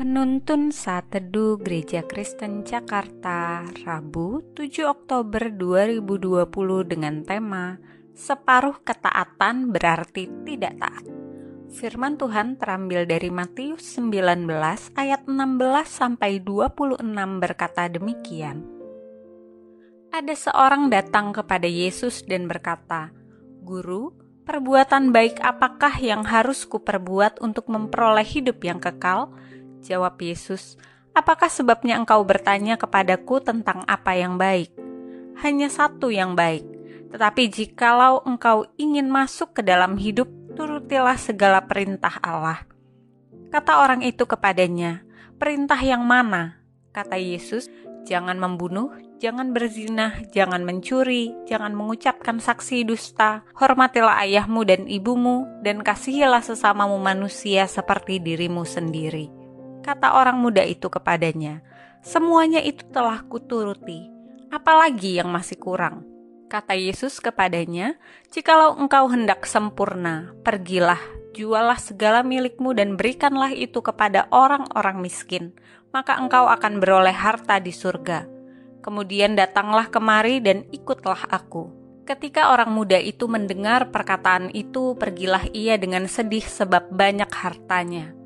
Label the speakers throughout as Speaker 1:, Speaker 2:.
Speaker 1: Penuntun Saat Teduh Gereja Kristen Jakarta, Rabu 7 Oktober 2020 dengan tema Separuh ketaatan berarti tidak taat. Firman Tuhan terambil dari Matius 19 ayat 16 sampai 26 berkata demikian. Ada seorang datang kepada Yesus dan berkata, "Guru, perbuatan baik apakah yang harus kuperbuat untuk memperoleh hidup yang kekal?" Jawab Yesus, "Apakah sebabnya engkau bertanya kepadaku tentang apa yang baik? Hanya satu yang baik. Tetapi jikalau engkau ingin masuk ke dalam hidup, turutilah segala perintah Allah." Kata orang itu kepadanya, "Perintah yang mana?" Kata Yesus, "Jangan membunuh, jangan berzina, jangan mencuri, jangan mengucapkan saksi dusta, hormatilah ayahmu dan ibumu, dan kasihilah sesamamu manusia seperti dirimu sendiri." Kata orang muda itu kepadanya, "Semuanya itu telah kuturuti, apalagi yang masih kurang?" Kata Yesus kepadanya, "Jikalau engkau hendak sempurna, pergilah, jualah segala milikmu dan berikanlah itu kepada orang-orang miskin, maka engkau akan beroleh harta di surga. Kemudian datanglah kemari dan ikutlah aku." Ketika orang muda itu mendengar perkataan itu, pergilah ia dengan sedih sebab banyak hartanya.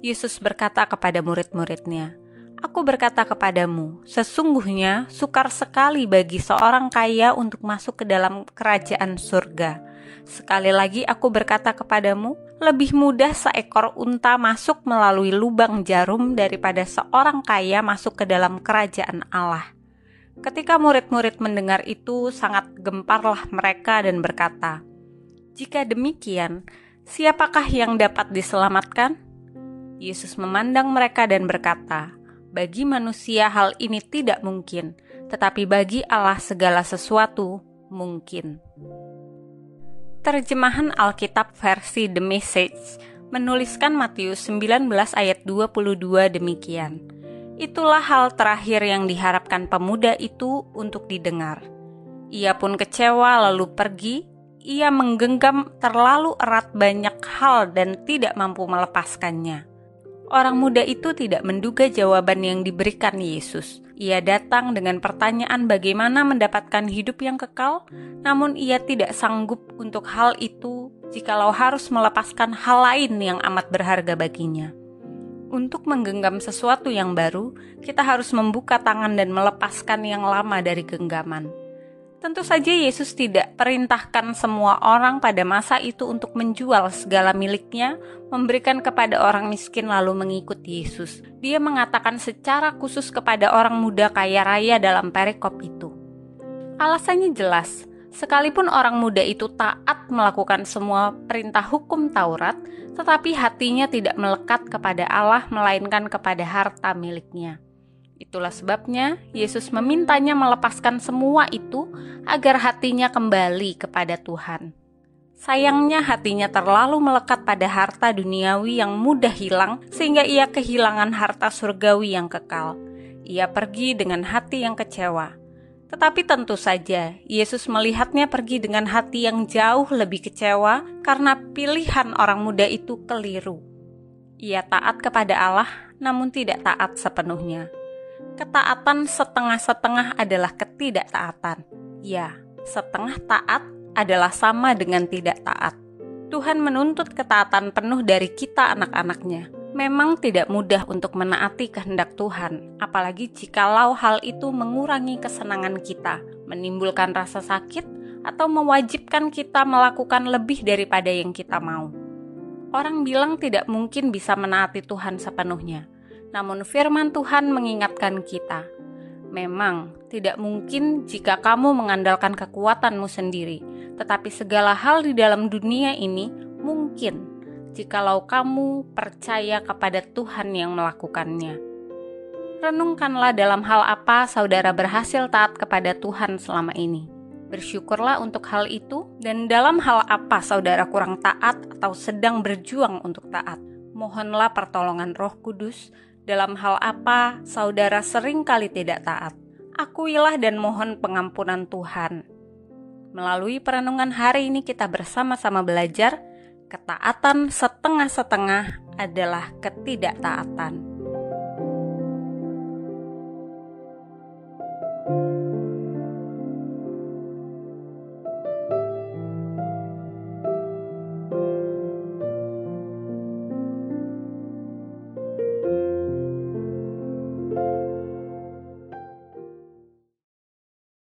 Speaker 1: Yesus berkata kepada murid-muridnya, Aku berkata kepadamu, sesungguhnya sukar sekali bagi seorang kaya untuk masuk ke dalam kerajaan surga. Sekali lagi aku berkata kepadamu, lebih mudah seekor unta masuk melalui lubang jarum daripada seorang kaya masuk ke dalam kerajaan Allah. Ketika murid-murid mendengar itu, sangat gemparlah mereka dan berkata, "Jika demikian, siapakah yang dapat diselamatkan?" Yesus memandang mereka dan berkata, "Bagi manusia hal ini tidak mungkin, tetapi bagi Allah segala sesuatu mungkin." Terjemahan Alkitab versi The Message menuliskan Matius 19 ayat 22 demikian. Itulah hal terakhir yang diharapkan pemuda itu untuk didengar. Ia pun kecewa lalu pergi, ia menggenggam terlalu erat banyak hal dan tidak mampu melepaskannya. Orang muda itu tidak menduga jawaban yang diberikan Yesus. Ia datang dengan pertanyaan bagaimana mendapatkan hidup yang kekal, namun ia tidak sanggup untuk hal itu jikalau harus melepaskan hal lain yang amat berharga baginya. Untuk menggenggam sesuatu yang baru, kita harus membuka tangan dan melepaskan yang lama dari genggaman. Tentu saja Yesus tidak perintahkan semua orang pada masa itu untuk menjual segala miliknya, memberikan kepada orang miskin lalu mengikuti Yesus. Dia mengatakan secara khusus kepada orang muda kaya raya dalam perikop itu. Alasannya jelas, sekalipun orang muda itu taat melakukan semua perintah hukum Taurat, tetapi hatinya tidak melekat kepada Allah melainkan kepada harta miliknya. Itulah sebabnya Yesus memintanya melepaskan semua itu agar hatinya kembali kepada Tuhan. Sayangnya hatinya terlalu melekat pada harta duniawi yang mudah hilang sehingga ia kehilangan harta surgawi yang kekal. Ia pergi dengan hati yang kecewa. Tetapi tentu saja Yesus melihatnya pergi dengan hati yang jauh lebih kecewa karena pilihan orang muda itu keliru. Ia taat kepada Allah namun tidak taat sepenuhnya ketaatan setengah-setengah adalah ketidaktaatan. Ya, setengah taat adalah sama dengan tidak taat. Tuhan menuntut ketaatan penuh dari kita anak-anaknya. Memang tidak mudah untuk menaati kehendak Tuhan, apalagi jikalau hal itu mengurangi kesenangan kita, menimbulkan rasa sakit, atau mewajibkan kita melakukan lebih daripada yang kita mau. Orang bilang tidak mungkin bisa menaati Tuhan sepenuhnya, namun firman Tuhan mengingatkan kita, memang tidak mungkin jika kamu mengandalkan kekuatanmu sendiri, tetapi segala hal di dalam dunia ini mungkin jikalau kamu percaya kepada Tuhan yang melakukannya. Renungkanlah dalam hal apa saudara berhasil taat kepada Tuhan selama ini. Bersyukurlah untuk hal itu, dan dalam hal apa saudara kurang taat atau sedang berjuang untuk taat. Mohonlah pertolongan Roh Kudus dalam hal apa saudara sering kali tidak taat. Akuilah dan mohon pengampunan Tuhan. Melalui perenungan hari ini kita bersama-sama belajar ketaatan setengah-setengah adalah ketidaktaatan.